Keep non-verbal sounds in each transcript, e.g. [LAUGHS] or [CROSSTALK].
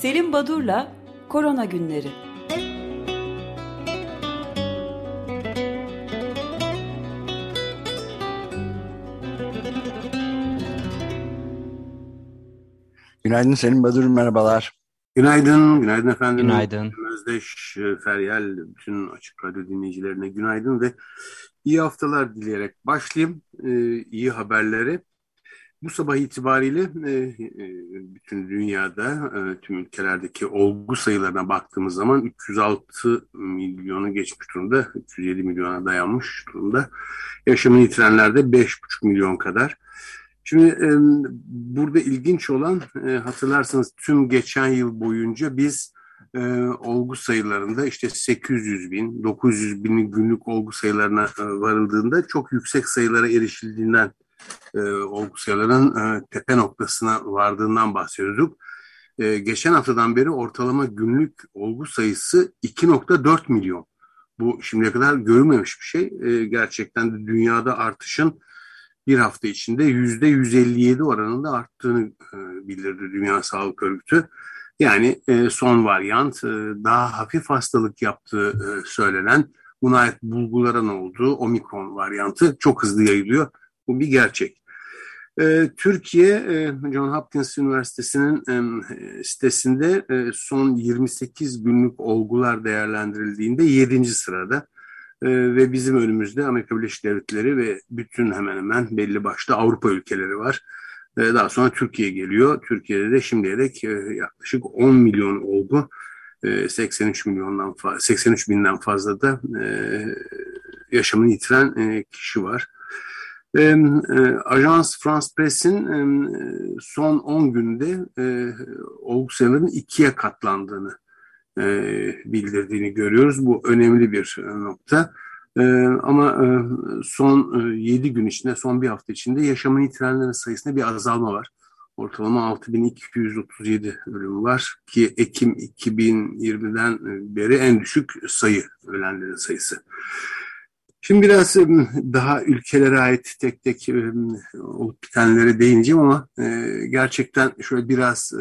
Selim Badur'la Korona Günleri. Günaydın Selim Badur, merhabalar. Günaydın, günaydın efendim. Günaydın. Özdeş, e, Feryal, bütün Açık Radyo dinleyicilerine günaydın ve iyi haftalar dileyerek başlayayım. Ee, iyi haberleri. Bu sabah itibariyle e, e, bütün dünyada, e, tüm ülkelerdeki olgu sayılarına baktığımız zaman 306 milyonu geçmiş durumda, 307 milyona dayanmış durumda. Yaşamını yitirenler de 5,5 milyon kadar. Şimdi burada ilginç olan e, hatırlarsanız tüm geçen yıl boyunca biz olgu sayılarında işte 800 bin, 900 bin günlük olgu sayılarına varıldığında çok yüksek sayılara erişildiğinden e, sayılarının e, tepe noktasına vardığından bahsediyorduk. E, geçen haftadan beri ortalama günlük olgu sayısı 2.4 milyon. Bu şimdiye kadar görülmemiş bir şey. E, gerçekten de dünyada artışın bir hafta içinde yüzde 157 oranında arttığını e, bildirdi Dünya Sağlık Örgütü. Yani e, son varyant e, daha hafif hastalık yaptığı e, söylenen buna ait bulguların olduğu omikron varyantı çok hızlı yayılıyor. Bu bir gerçek. E, Türkiye e, John Hopkins Üniversitesi'nin sitesinde e, son 28 günlük olgular değerlendirildiğinde 7. sırada. Ee, ve bizim önümüzde Amerika Birleşik Devletleri ve bütün hemen hemen belli başlı Avrupa ülkeleri var. Ee, daha sonra Türkiye geliyor. Türkiye'de de şimdiye dek e, yaklaşık 10 milyon olgu, 83 e, milyondan 83 binden fazla da yaşamını yitiren kişi var. Ajans France Press'in son 10 günde olgu sayılarının ikiye katlandığını e, bildirdiğini görüyoruz. Bu önemli bir e, nokta. E, ama son 7 gün içinde, son bir hafta içinde yaşamını yitirenlerin sayısında bir azalma var. Ortalama 6237 ölüm var ki Ekim 2020'den beri en düşük sayı ölenlerin sayısı. Şimdi biraz daha ülkelere ait tek tek olup bitenlere değineceğim ama gerçekten şöyle biraz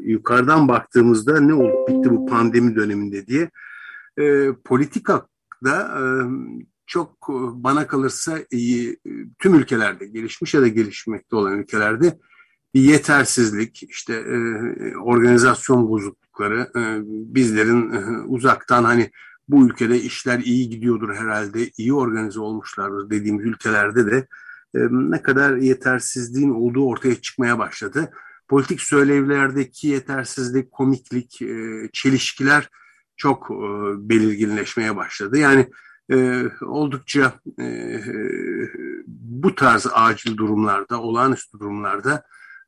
yukarıdan baktığımızda ne olup bitti bu pandemi döneminde diye politika da çok bana kalırsa tüm ülkelerde gelişmiş ya da gelişmekte olan ülkelerde bir yetersizlik, işte organizasyon bozuklukları, bizlerin uzaktan hani bu ülkede işler iyi gidiyordur herhalde, iyi organize olmuşlardır dediğimiz ülkelerde de e, ne kadar yetersizliğin olduğu ortaya çıkmaya başladı. Politik söylevlerdeki yetersizlik, komiklik, e, çelişkiler çok e, belirginleşmeye başladı. Yani e, oldukça e, bu tarz acil durumlarda, olağanüstü durumlarda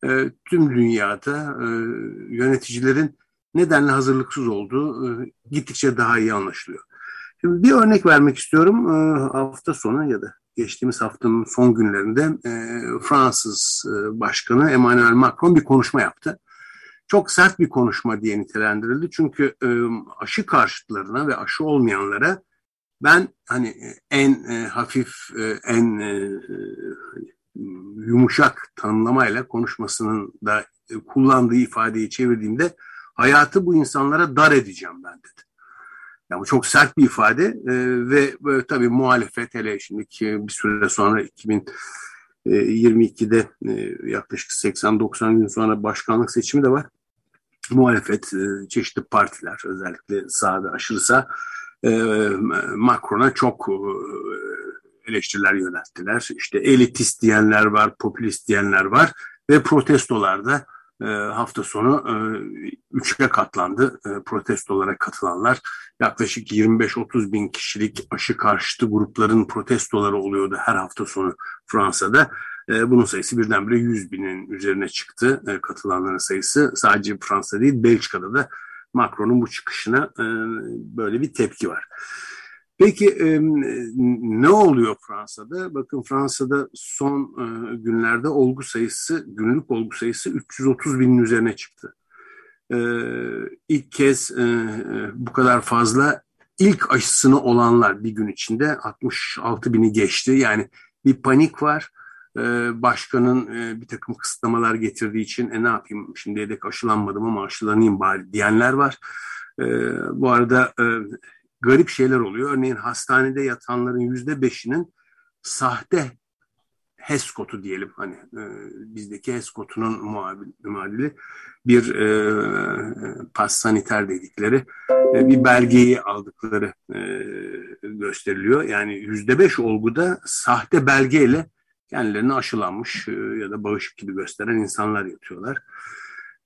e, tüm dünyada e, yöneticilerin nedenle hazırlıksız olduğu e, gittikçe daha iyi anlaşılıyor. Şimdi bir örnek vermek istiyorum. E, hafta sonu ya da geçtiğimiz haftanın son günlerinde e, Fransız Başkanı Emmanuel Macron bir konuşma yaptı. Çok sert bir konuşma diye nitelendirildi. Çünkü aşı karşıtlarına ve aşı olmayanlara ben hani en hafif, en yumuşak tanımlamayla konuşmasının da kullandığı ifadeyi çevirdiğimde hayatı bu insanlara dar edeceğim ben dedi. Yani bu çok sert bir ifade e, ve böyle, tabii muhalefet hele şimdi bir süre sonra 2022'de e, yaklaşık 80-90 gün sonra başkanlık seçimi de var. Muhalefet, e, çeşitli partiler özellikle sağda aşırı sağ e, Macron'a çok e, eleştiriler yönelttiler. İşte elitist diyenler var, popülist diyenler var ve protestolarda e, hafta sonu e, üçe katlandı e, protestolara katılanlar. Yaklaşık 25-30 bin kişilik aşı karşıtı grupların protestoları oluyordu her hafta sonu Fransa'da. E, bunun sayısı birdenbire 100 binin üzerine çıktı e, katılanların sayısı. Sadece Fransa değil Belçika'da da Macron'un bu çıkışına e, böyle bir tepki var. Peki e, ne oluyor Fransa'da? Bakın Fransa'da son e, günlerde olgu sayısı, günlük olgu sayısı 330 binin üzerine çıktı. E, ilk kez e, bu kadar fazla ilk aşısını olanlar bir gün içinde 66 bini geçti. Yani bir panik var. başkanın bir takım kısıtlamalar getirdiği için e, ne yapayım şimdiye dek aşılanmadım ama aşılanayım bari diyenler var. bu arada garip şeyler oluyor. Örneğin hastanede yatanların yüzde beşinin sahte HES kodu diyelim hani e, bizdeki HES kodunun muadili bir e, pas saniter dedikleri e, bir belgeyi aldıkları e, gösteriliyor. Yani yüzde beş olguda sahte belgeyle kendilerini aşılanmış e, ya da bağışık gibi gösteren insanlar yatıyorlar.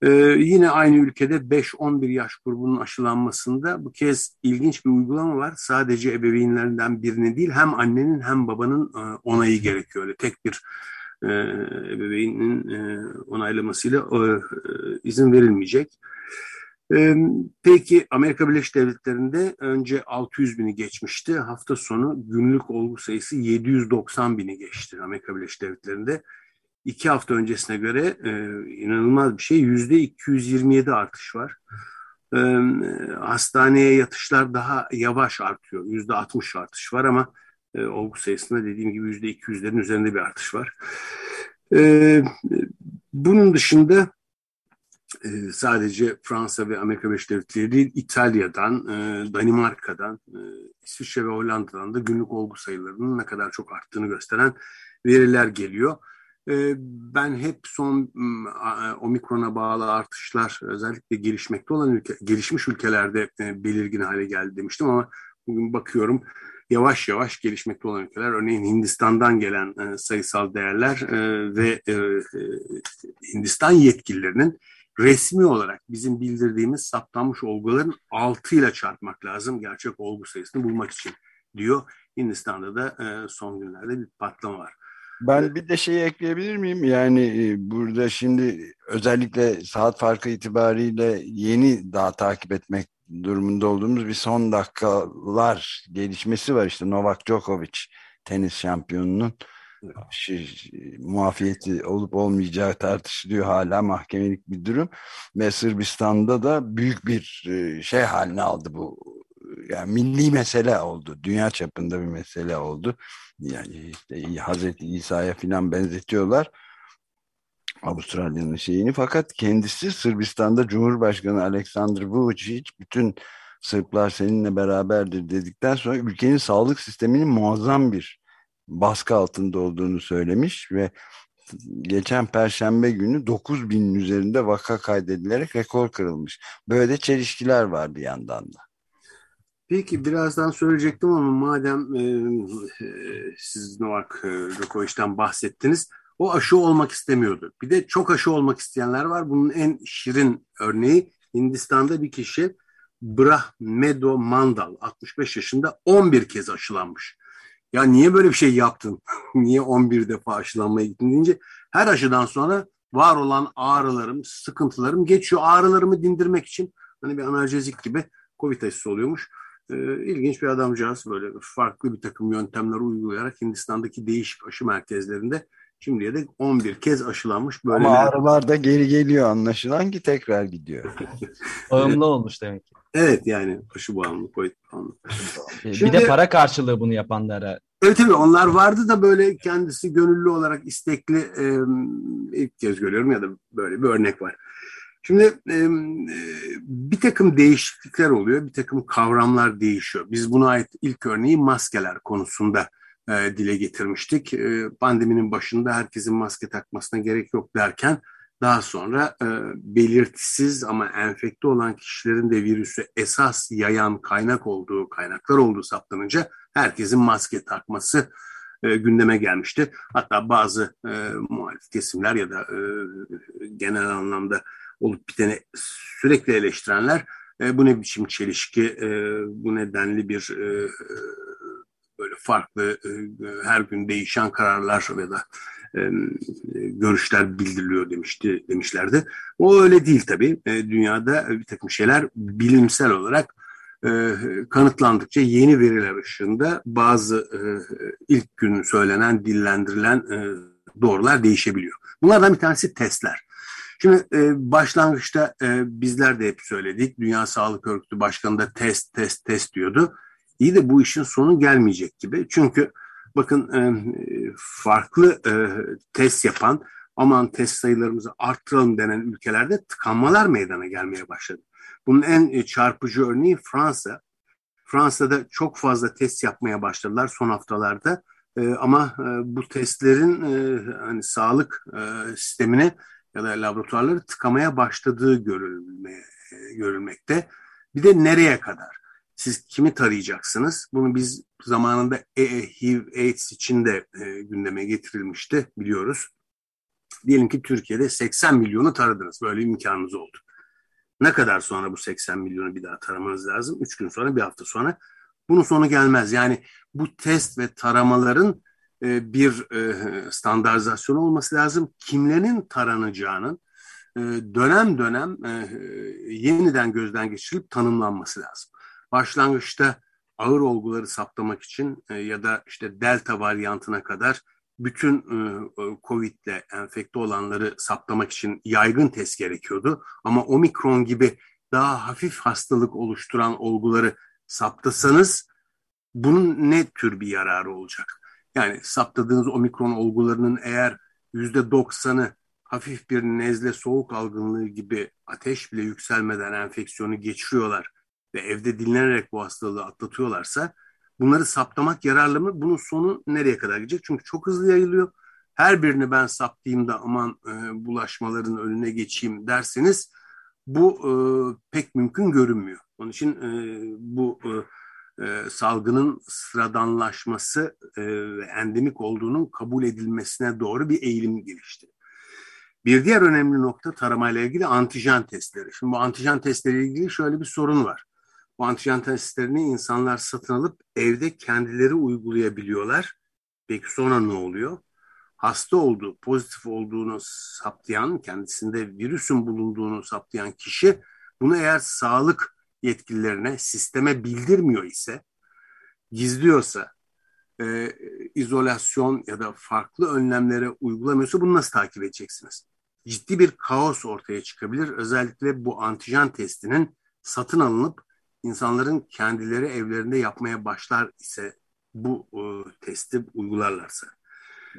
Ee, yine aynı ülkede 5-11 yaş grubunun aşılanmasında bu kez ilginç bir uygulama var. Sadece ebeveynlerinden birinin değil hem annenin hem babanın e, onayı gerekiyor. Öyle tek bir e, ebeveynin e, onaylamasıyla e, izin verilmeyecek. Peki Amerika Birleşik Devletleri'nde önce 600 bini geçmişti. Hafta sonu günlük olgu sayısı 790 bini geçti Amerika Birleşik Devletleri'nde iki hafta öncesine göre e, inanılmaz bir şey. Yüzde 227 artış var. E, hastaneye yatışlar daha yavaş artıyor. Yüzde 60 artış var ama e, olgu sayısında dediğim gibi yüzde 200'lerin üzerinde bir artış var. E, bunun dışında e, sadece Fransa ve Amerika Birleşik Devletleri değil, İtalya'dan, e, Danimarka'dan, e, İsviçre ve Hollanda'dan da günlük olgu sayılarının ne kadar çok arttığını gösteren veriler geliyor. Ee, ben hep son omikrona bağlı artışlar özellikle gelişmekte olan ülke, gelişmiş ülkelerde e, belirgin hale geldi demiştim ama bugün bakıyorum yavaş yavaş gelişmekte olan ülkeler örneğin Hindistan'dan gelen e, sayısal değerler e, ve Hindistan yetkililerinin resmi olarak bizim bildirdiğimiz saptanmış olguların 6 ile çarpmak lazım gerçek olgu sayısını bulmak için diyor. Hindistan'da da son günlerde bir patlama var. Ben bir de şeyi ekleyebilir miyim? Yani e, burada şimdi özellikle saat farkı itibariyle yeni daha takip etmek durumunda olduğumuz bir son dakikalar gelişmesi var. işte Novak Djokovic tenis şampiyonunun muafiyeti olup olmayacağı tartışılıyor hala mahkemelik bir durum. Ve Sırbistan'da da büyük bir e, şey haline aldı bu. Yani milli mesele oldu. Dünya çapında bir mesele oldu yani işte Hazreti İsa'ya filan benzetiyorlar. Avustralya'nın şeyini fakat kendisi Sırbistan'da Cumhurbaşkanı Aleksandr Vučić bütün Sırplar seninle beraberdir dedikten sonra ülkenin sağlık sisteminin muazzam bir baskı altında olduğunu söylemiş ve geçen perşembe günü 9 binin üzerinde vaka kaydedilerek rekor kırılmış. Böyle çelişkiler var bir yandan da. Peki birazdan söyleyecektim ama madem e, e, siz Novak e, Djokovic'den bahsettiniz. O aşı olmak istemiyordu. Bir de çok aşı olmak isteyenler var. Bunun en şirin örneği Hindistan'da bir kişi Brahmedo Mandal 65 yaşında 11 kez aşılanmış. Ya niye böyle bir şey yaptın? [LAUGHS] niye 11 defa aşılanmaya gittin deyince her aşıdan sonra var olan ağrılarım, sıkıntılarım geçiyor. Ağrılarımı dindirmek için hani bir analjezik gibi Covid aşısı oluyormuş e, ilginç bir adamcağız böyle farklı bir takım yöntemler uygulayarak Hindistan'daki değişik aşı merkezlerinde şimdiye de 11 kez aşılanmış. Böyle Ama ağrılar da geri geliyor anlaşılan ki tekrar gidiyor. [LAUGHS] Bağımlı olmuş demek ki. Evet yani aşı bağımlı, COVID bağımlı. Şimdi, bir de para karşılığı bunu yapanlara. Evet tabii onlar vardı da böyle kendisi gönüllü olarak istekli e, ilk kez görüyorum ya da böyle bir örnek var. Şimdi bir takım değişiklikler oluyor, bir takım kavramlar değişiyor. Biz buna ait ilk örneği maskeler konusunda dile getirmiştik. Pandeminin başında herkesin maske takmasına gerek yok derken daha sonra belirtisiz ama enfekte olan kişilerin de virüsü esas yayan kaynak olduğu, kaynaklar olduğu saptanınca herkesin maske takması gündeme gelmişti. Hatta bazı muhalif kesimler ya da genel anlamda olup biteni sürekli eleştirenler e, bu ne biçim çelişki, e, bu nedenli bir e, böyle farklı e, her gün değişen kararlar ya da e, görüşler bildiriliyor demişti demişlerdi. O öyle değil tabii. E, dünyada bir takım şeyler bilimsel olarak e, kanıtlandıkça yeni veriler ışığında bazı e, ilk gün söylenen, dillendirilen e, doğrular değişebiliyor. Bunlardan bir tanesi testler. Şimdi e, başlangıçta e, bizler de hep söyledik. Dünya Sağlık Örgütü Başkanı da test, test, test diyordu. İyi de bu işin sonu gelmeyecek gibi. Çünkü bakın e, farklı e, test yapan aman test sayılarımızı arttıralım denen ülkelerde tıkanmalar meydana gelmeye başladı. Bunun en e, çarpıcı örneği Fransa. Fransa'da çok fazla test yapmaya başladılar son haftalarda. E, ama e, bu testlerin e, hani sağlık e, sistemine ya da laboratuvarları tıkamaya başladığı görülme, e, görülmekte. Bir de nereye kadar? Siz kimi tarayacaksınız? Bunu biz zamanında e, HIV, AIDS için de e, gündeme getirilmişti biliyoruz. Diyelim ki Türkiye'de 80 milyonu taradınız. Böyle imkanınız oldu. Ne kadar sonra bu 80 milyonu bir daha taramanız lazım? 3 gün sonra, bir hafta sonra. Bunun sonu gelmez. Yani bu test ve taramaların e, bir e, standartizasyon olması lazım. Kimlerin taranacağının e, dönem dönem e, yeniden gözden geçirilip tanımlanması lazım. Başlangıçta ağır olguları saptamak için ya da işte delta varyantına kadar bütün e, e COVID'le enfekte olanları saptamak için yaygın test gerekiyordu. Ama omikron gibi daha hafif hastalık oluşturan olguları saptasanız bunun ne tür bir yararı olacak? Yani saptadığınız omikron olgularının eğer yüzde doksanı hafif bir nezle soğuk algınlığı gibi ateş bile yükselmeden enfeksiyonu geçiriyorlar ve evde dinlenerek bu hastalığı atlatıyorlarsa bunları saptamak yararlı mı? Bunun sonu nereye kadar gidecek? Çünkü çok hızlı yayılıyor. Her birini ben saptayım da aman e, bulaşmaların önüne geçeyim derseniz bu e, pek mümkün görünmüyor. Onun için e, bu e, e, salgının sıradanlaşması e, endemik olduğunun kabul edilmesine doğru bir eğilim gelişti. Bir diğer önemli nokta taramayla ilgili antijen testleri. Şimdi bu antijen testleriyle ilgili şöyle bir sorun var. Bu antijen testlerini insanlar satın alıp evde kendileri uygulayabiliyorlar. Peki sonra ne oluyor? Hasta olduğu, pozitif olduğunu saptayan, kendisinde virüsün bulunduğunu saptayan kişi bunu eğer sağlık yetkililerine, sisteme bildirmiyor ise, gizliyorsa, e, izolasyon ya da farklı önlemlere uygulamıyorsa bunu nasıl takip edeceksiniz? Ciddi bir kaos ortaya çıkabilir. Özellikle bu antijen testinin satın alınıp insanların kendileri evlerinde yapmaya başlar ise bu e, testi uygularlarsa.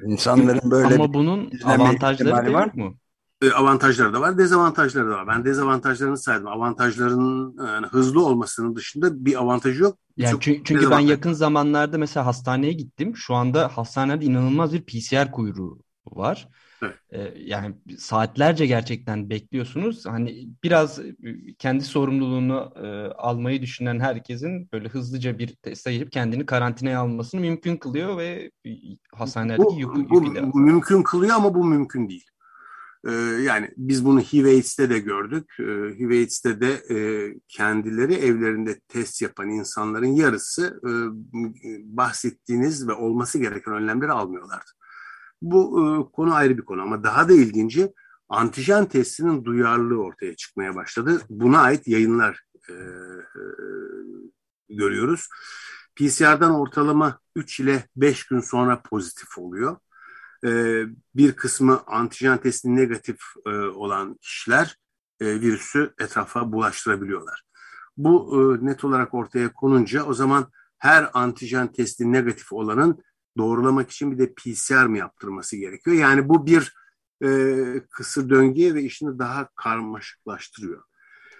İnsanların böyle Ama bunun avantajları da var mı? E, avantajları da var, dezavantajları da var. Ben dezavantajlarını saydım. Avantajlarının yani hızlı olmasının dışında bir avantajı yok. Yani çünkü, çünkü ben yakın zamanlarda mesela hastaneye gittim. Şu anda hastanede inanılmaz bir PCR kuyruğu var. Evet. Ee, yani saatlerce gerçekten bekliyorsunuz. Hani biraz e, kendi sorumluluğunu e, almayı düşünen herkesin böyle hızlıca bir teste girip kendini karantinaya almasını mümkün kılıyor ve hastanelerdeki bu, yükü, bu, yükü bu mümkün kılıyor ama bu mümkün değil. Ee, yani biz bunu HIV-AIDS'te de gördük. Ee, HIV-AIDS'te de e, kendileri evlerinde test yapan insanların yarısı e, bahsettiğiniz ve olması gereken önlemleri almıyorlardı. Bu e, konu ayrı bir konu ama daha da ilginci antijen testinin duyarlılığı ortaya çıkmaya başladı. Buna ait yayınlar görüyoruz. PCR'dan ortalama 3 ile 5 gün sonra pozitif oluyor e, bir kısmı antijen testi negatif e, olan kişiler e, virüsü etrafa bulaştırabiliyorlar. Bu e, net olarak ortaya konunca o zaman her antijen testi negatif olanın doğrulamak için bir de PCR mı yaptırması gerekiyor? Yani bu bir kısır döngüye ve işini daha karmaşıklaştırıyor.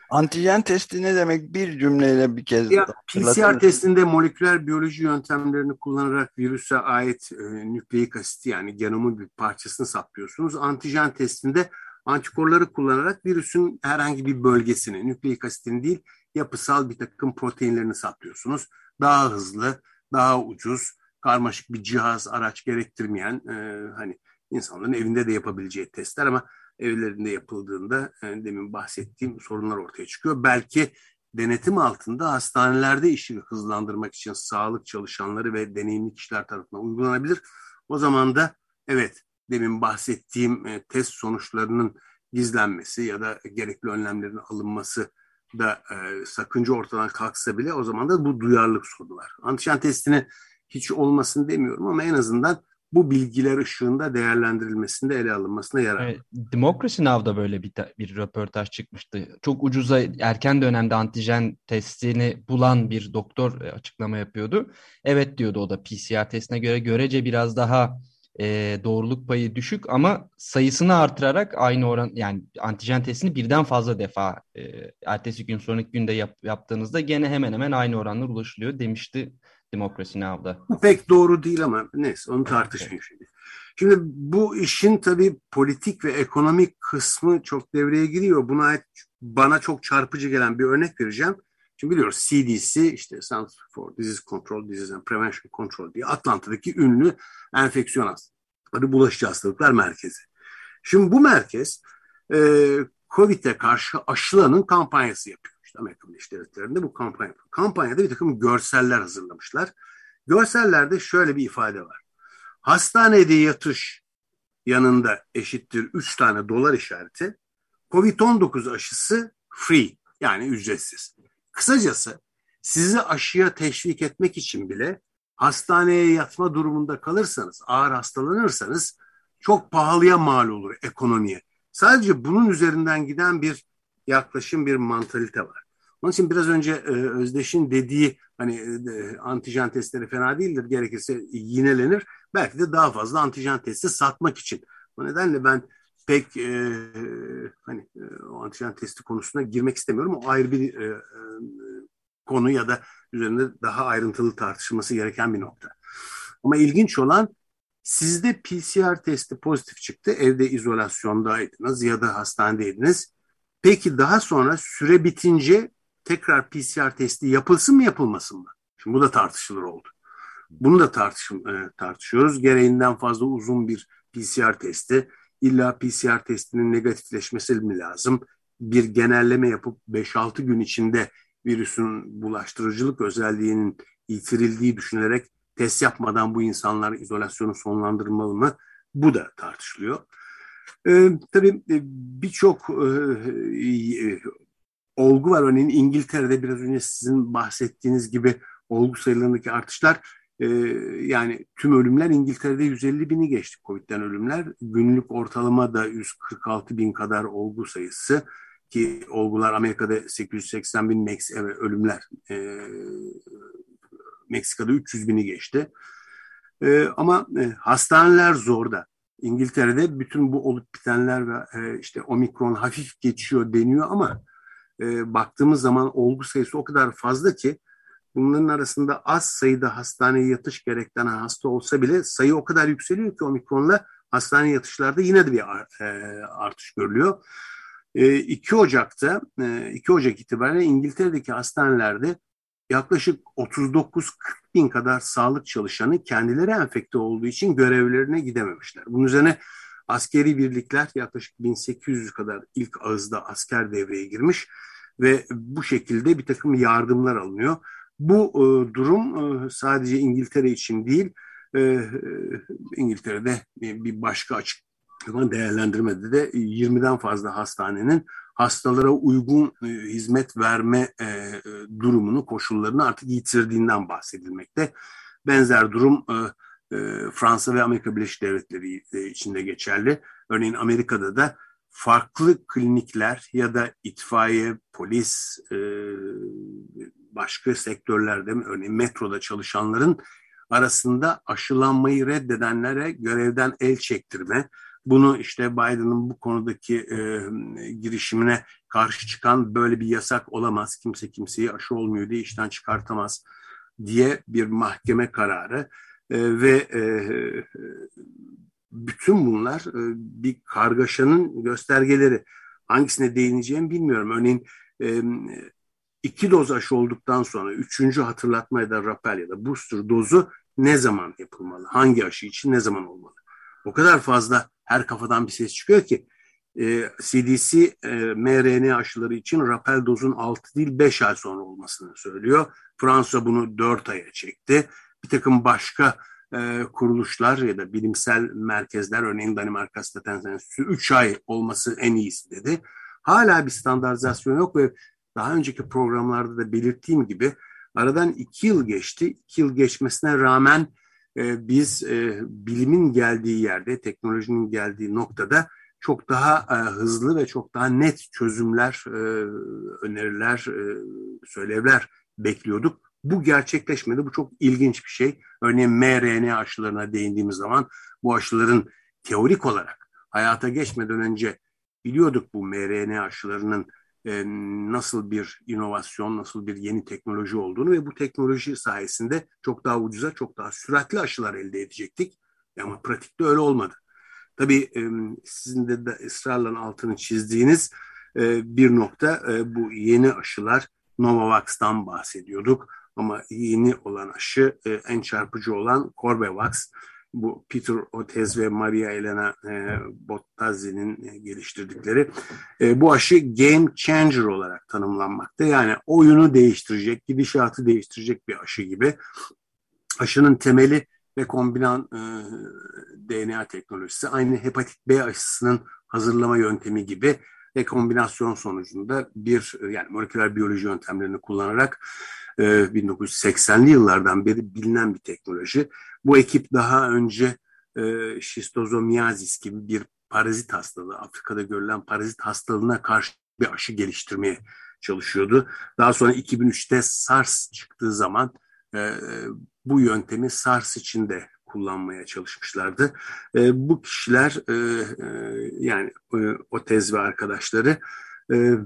Antijen testi ne demek? Bir cümleyle bir kez ya, PCR testinde moleküler biyoloji yöntemlerini kullanarak virüse ait e, nükleik asit yani genomun bir parçasını saplıyorsunuz. Antijen testinde antikorları kullanarak virüsün herhangi bir bölgesini, nükleik asitini değil, yapısal bir takım proteinlerini saplıyorsunuz. Daha hızlı, daha ucuz, karmaşık bir cihaz, araç gerektirmeyen, e, hani insanların evinde de yapabileceği testler ama evlerinde yapıldığında yani demin bahsettiğim sorunlar ortaya çıkıyor. Belki denetim altında hastanelerde işi hızlandırmak için sağlık çalışanları ve deneyimli kişiler tarafından uygulanabilir. O zaman da evet demin bahsettiğim e, test sonuçlarının gizlenmesi ya da gerekli önlemlerin alınması da e, sakınca ortadan kalksa bile o zaman da bu duyarlılık sorunu var. Antijen testini hiç olmasın demiyorum ama en azından bu bilgiler ışığında değerlendirilmesinde ele alınmasına yarar. Evet, Democracy Now'da böyle bir, bir röportaj çıkmıştı. Çok ucuza erken dönemde antijen testini bulan bir doktor e, açıklama yapıyordu. Evet diyordu o da PCR testine göre görece biraz daha e, doğruluk payı düşük ama sayısını artırarak aynı oran yani antijen testini birden fazla defa e, ertesi gün sonraki günde yap, yaptığınızda gene hemen hemen aynı oranlar ulaşılıyor demişti Demokrasi Now'da. Pek doğru değil ama neyse onu tartışmayayım şimdi. Şimdi bu işin tabii politik ve ekonomik kısmı çok devreye giriyor. Buna ait bana çok çarpıcı gelen bir örnek vereceğim. Şimdi biliyoruz CDC işte Center for Disease Control, Disease and Prevention Control diye Atlanta'daki ünlü enfeksiyon hastalıkları bulaşıcı hastalıklar merkezi. Şimdi bu merkez e, COVID'e karşı aşılanın kampanyası yapıyor. İşte Amerika Birleşik Devletleri'nde bu kampanya. Kampanyada bir takım görseller hazırlamışlar. Görsellerde şöyle bir ifade var. Hastanede yatış yanında eşittir 3 tane dolar işareti. Covid-19 aşısı free yani ücretsiz. Kısacası sizi aşıya teşvik etmek için bile hastaneye yatma durumunda kalırsanız, ağır hastalanırsanız çok pahalıya mal olur ekonomiye. Sadece bunun üzerinden giden bir yaklaşım, bir mantalite var. Onun için biraz önce e, Özdeş'in dediği hani e, antijen testleri fena değildir gerekirse yinelenir. Belki de daha fazla antijen testi satmak için. O nedenle ben pek e, hani e, o antijen testi konusuna girmek istemiyorum. O ayrı bir e, e, konu ya da üzerinde daha ayrıntılı tartışılması gereken bir nokta. Ama ilginç olan sizde PCR testi pozitif çıktı. Evde izolasyondaydınız ya da hastanedeydiniz. Peki daha sonra süre bitince tekrar PCR testi yapılsın mı yapılmasın mı? Şimdi bu da tartışılır oldu. Bunu da tartış, e, tartışıyoruz. Gereğinden fazla uzun bir PCR testi. İlla PCR testinin negatifleşmesi mi lazım? Bir genelleme yapıp 5-6 gün içinde virüsün bulaştırıcılık özelliğinin yitirildiği düşünerek test yapmadan bu insanlar izolasyonu sonlandırmalı mı? Bu da tartışılıyor. Ee, tabii e, birçok e, e, olgu var. Örneğin İngiltere'de biraz önce sizin bahsettiğiniz gibi olgu sayılarındaki artışlar e, yani tüm ölümler İngiltere'de 150 bini geçti COVID'den ölümler. Günlük ortalama da 146 bin kadar olgu sayısı ki olgular Amerika'da 880 bin Mex evet, ölümler e, Meksika'da 300 bini geçti. E, ama e, hastaneler zorda. İngiltere'de bütün bu olup bitenler ve e, işte omikron hafif geçiyor deniyor ama e, baktığımız zaman olgu sayısı o kadar fazla ki bunların arasında az sayıda hastaneye yatış gerektiren hasta olsa bile sayı o kadar yükseliyor ki omikronla hastane yatışlarda yine de bir e, artış görülüyor. 2 e, Ocak'ta 2 Ocak itibariyle İngiltere'deki hastanelerde yaklaşık 39-40 bin kadar sağlık çalışanı kendileri enfekte olduğu için görevlerine gidememişler. Bunun üzerine askeri birlikler yaklaşık 1800 kadar ilk ağızda asker devreye girmiş ve bu şekilde bir takım yardımlar alınıyor. Bu e, durum e, sadece İngiltere için değil, e, e İngiltere'de bir başka açıklama değerlendirmede de 20'den fazla hastanenin hastalara uygun e, hizmet verme e, e, durumunu, koşullarını artık yitirdiğinden bahsedilmekte. Benzer durum e, e, Fransa ve Amerika Birleşik Devletleri e, içinde geçerli. Örneğin Amerika'da da farklı klinikler ya da itfaiye, polis, e, başka sektörlerde örneğin metroda çalışanların arasında aşılanmayı reddedenlere görevden el çektirme, bunu işte Biden'ın bu konudaki e, girişimine karşı çıkan böyle bir yasak olamaz, kimse kimseyi aşı olmuyor diye işten çıkartamaz diye bir mahkeme kararı e, ve e, bütün bunlar e, bir kargaşanın göstergeleri. Hangisine değineceğimi bilmiyorum. Örneğin e, iki doz aşı olduktan sonra üçüncü hatırlatma ya da rapel ya da booster dozu ne zaman yapılmalı? Hangi aşı için ne zaman olmalı? O kadar fazla her kafadan bir ses çıkıyor ki e, CDC e, mRNA aşıları için rapel dozun 6 değil 5 ay sonra olmasını söylüyor. Fransa bunu 4 aya çekti. Bir takım başka e, kuruluşlar ya da bilimsel merkezler örneğin Danimarka Staten Enstitüsü 3 ay olması en iyisi dedi. Hala bir standartizasyon yok ve daha önceki programlarda da belirttiğim gibi aradan 2 yıl geçti. 2 yıl geçmesine rağmen biz e, bilimin geldiği yerde, teknolojinin geldiği noktada çok daha e, hızlı ve çok daha net çözümler, e, öneriler, e, söylevler bekliyorduk. Bu gerçekleşmedi. Bu çok ilginç bir şey. Örneğin mRNA aşılarına değindiğimiz zaman bu aşıların teorik olarak hayata geçmeden önce biliyorduk bu mRNA aşılarının e, nasıl bir inovasyon, nasıl bir yeni teknoloji olduğunu ve bu teknoloji sayesinde çok daha ucuza, çok daha süratli aşılar elde edecektik. Ama pratikte öyle olmadı. Tabii e, sizin de, de ısrarla altını çizdiğiniz e, bir nokta e, bu yeni aşılar Novavax'tan bahsediyorduk. Ama yeni olan aşı en çarpıcı olan Corbevax bu Peter Otez ve Maria Elena e, Bottazi'nin e, geliştirdikleri e, bu aşı game changer olarak tanımlanmakta. Yani oyunu değiştirecek, gidişatı değiştirecek bir aşı gibi. Aşının temeli ve kombinan e, DNA teknolojisi aynı hepatit B aşısının hazırlama yöntemi gibi ve kombinasyon sonucunda bir yani moleküler biyoloji yöntemlerini kullanarak 1980'li yıllardan beri bilinen bir teknoloji. Bu ekip daha önce e, şistozomiyazis gibi bir parazit hastalığı, Afrika'da görülen parazit hastalığına karşı bir aşı geliştirmeye çalışıyordu. Daha sonra 2003'te SARS çıktığı zaman e, bu yöntemi SARS için de kullanmaya çalışmışlardı. E, bu kişiler e, e, yani e, o tez ve arkadaşları e, e,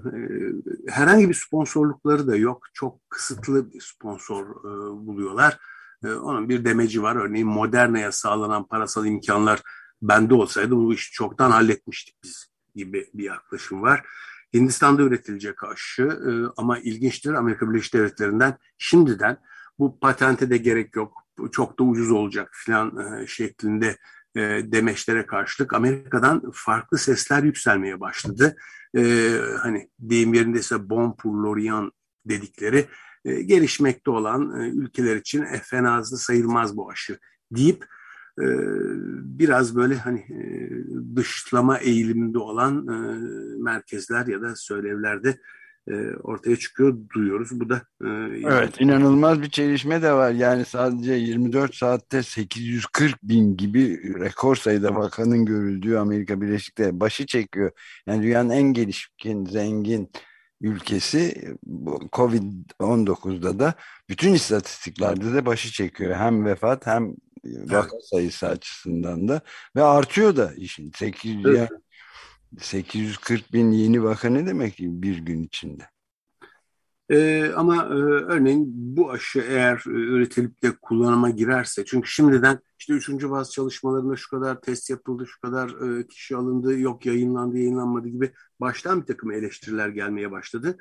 herhangi bir sponsorlukları da yok. Çok kısıtlı bir sponsor e, buluyorlar. E, onun bir demeci var. Örneğin Moderna'ya sağlanan parasal imkanlar bende olsaydı bu işi çoktan halletmiştik biz gibi bir yaklaşım var. Hindistan'da üretilecek aşı e, ama ilginçtir Amerika Birleşik Devletleri'nden şimdiden bu patente de gerek yok çok da ucuz olacak filan e, şeklinde e, demeçlere karşılık Amerika'dan farklı sesler yükselmeye başladı. Hani deyim yerindeyse bon pour dedikleri e, gelişmekte olan e, ülkeler için e, fenazlı sayılmaz bu aşı deyip biraz böyle hani dışlama eğiliminde olan merkezler ya da söylevlerde ortaya çıkıyor duyuyoruz. Bu da evet inanılmaz bir çelişme de var. Yani sadece 24 saatte 840 bin gibi rekor sayıda vakanın görüldüğü Amerika Birleşik Devletleri başı çekiyor. Yani dünyanın en gelişkin, zengin ülkesi Covid-19'da da bütün istatistiklerde de başı çekiyor. Hem vefat hem vaka sayısı açısından da ve artıyor da işin 800 evet. 840 bin yeni vaka ne demek bir gün içinde? Ee, ama e, örneğin bu aşı eğer e, üretilip de kullanıma girerse çünkü şimdiden işte üçüncü baz çalışmalarında şu kadar test yapıldı, şu kadar e, kişi alındı, yok yayınlandı, yayınlanmadı gibi baştan bir takım eleştiriler gelmeye başladı.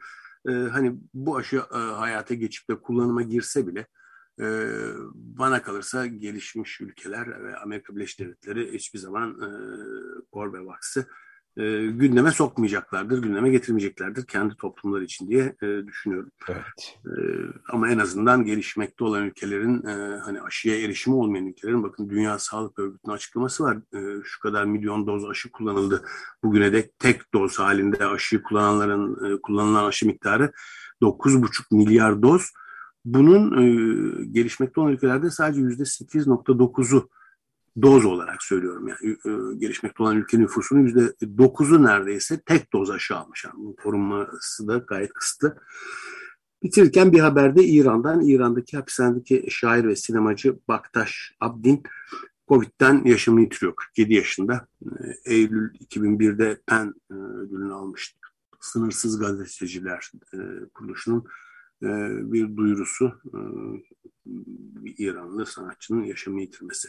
E, hani bu aşı e, hayata geçip de kullanıma girse bile e, bana kalırsa gelişmiş ülkeler ve Amerika Birleşik Devletleri hiçbir zaman e, Corbevax'ı e, gündeme sokmayacaklardır, gündeme getirmeyeceklerdir kendi toplumları için diye e, düşünüyorum. Evet. E, ama en azından gelişmekte olan ülkelerin e, hani aşıya erişimi olmayan ülkelerin bakın Dünya Sağlık Örgütü'nün açıklaması var. E, şu kadar milyon doz aşı kullanıldı. Bugüne dek tek doz halinde aşı kullananların e, kullanılan aşı miktarı 9,5 milyar doz. Bunun e, gelişmekte olan ülkelerde sadece %8.9'u doz olarak söylüyorum yani e, gelişmekte olan ülke nüfusunun yüzde dokuzu neredeyse tek doz aşı almış. Yani bunun korunması da gayet kısıtlı. Bitirirken bir haberde İran'dan, İran'daki hapishanedeki şair ve sinemacı Baktaş Abdin Covid'den yaşamını yitiriyor 47 yaşında. E, Eylül 2001'de PEN e, ödülünü almıştı. Sınırsız Gazeteciler kuruluşunun bir duyurusu bir İranlı sanatçının yaşamını yitirmesi.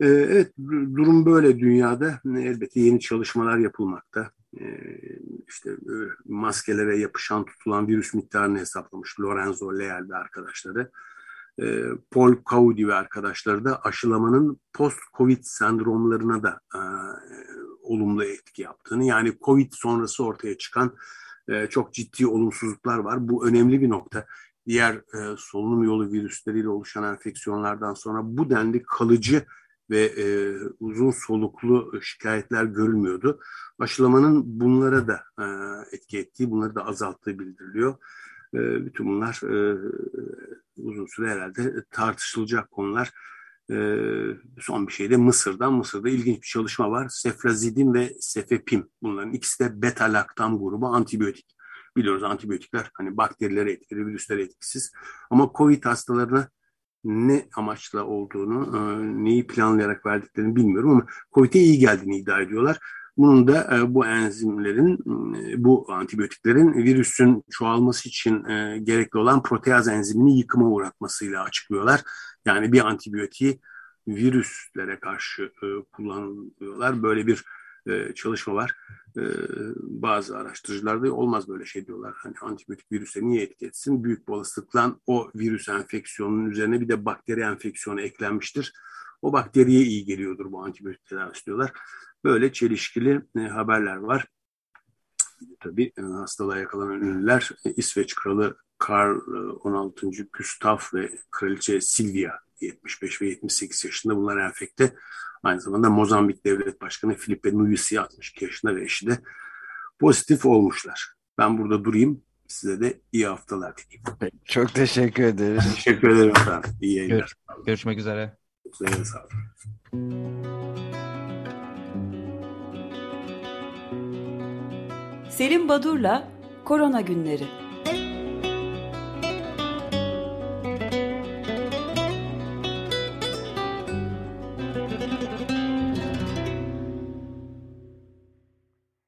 Ee, evet durum böyle dünyada. Elbette yeni çalışmalar yapılmakta. Ee, işte e, maskelere yapışan tutulan virüs miktarını hesaplamış Lorenzo Leal ve arkadaşları. Ee, Paul Caudi ve arkadaşları da aşılamanın post-Covid sendromlarına da e, olumlu etki yaptığını yani Covid sonrası ortaya çıkan e, çok ciddi olumsuzluklar var. Bu önemli bir nokta diğer solunum yolu virüsleriyle oluşan enfeksiyonlardan sonra bu denli kalıcı ve e, uzun soluklu şikayetler görülmüyordu. Aşılamanın bunlara da e, etki ettiği, bunları da azalttığı bildiriliyor. E, bütün bunlar e, uzun süre herhalde tartışılacak konular. son bir şey de Mısır'dan. Mısır'da ilginç bir çalışma var. Sefrazidin ve sefepim. Bunların ikisi de beta laktam grubu antibiyotik. Biliyoruz antibiyotikler hani bakterilere etkili, virüslere etkisiz. Ama COVID hastalarına ne amaçla olduğunu, neyi planlayarak verdiklerini bilmiyorum ama COVID'e iyi geldiğini iddia ediyorlar. Bunun da e, bu enzimlerin, e, bu antibiyotiklerin virüsün çoğalması için e, gerekli olan proteaz enzimini yıkıma uğratmasıyla açıklıyorlar. Yani bir antibiyotiği virüslere karşı kullanıyorlar. Böyle bir çalışma var. Bazı araştırıcılar da olmaz böyle şey diyorlar. Hani antibiyotik virüse niye etki etsin? Büyük bir olasılıkla o virüs enfeksiyonunun üzerine bir de bakteri enfeksiyonu eklenmiştir. O bakteriye iyi geliyordur bu antibiyotik tedavisi diyorlar. Böyle çelişkili e, haberler var. Tabii e, hastalığa yakalanan ünlüler e, İsveç Kralı Karl 16. Gustav ve Kraliçe Silvia 75 ve 78 yaşında bunlar enfekte. Aynı zamanda Mozambik Devlet Başkanı Filipe Nyusi 62 yaşında ve eşi de pozitif olmuşlar. Ben burada durayım. Size de iyi haftalar dileyim. Çok teşekkür ederiz. Teşekkür ederim efendim. İyi yayınlar. Gör, görüşmek üzere. Üzere sağ olun. Selim Badur'la Korona Günleri.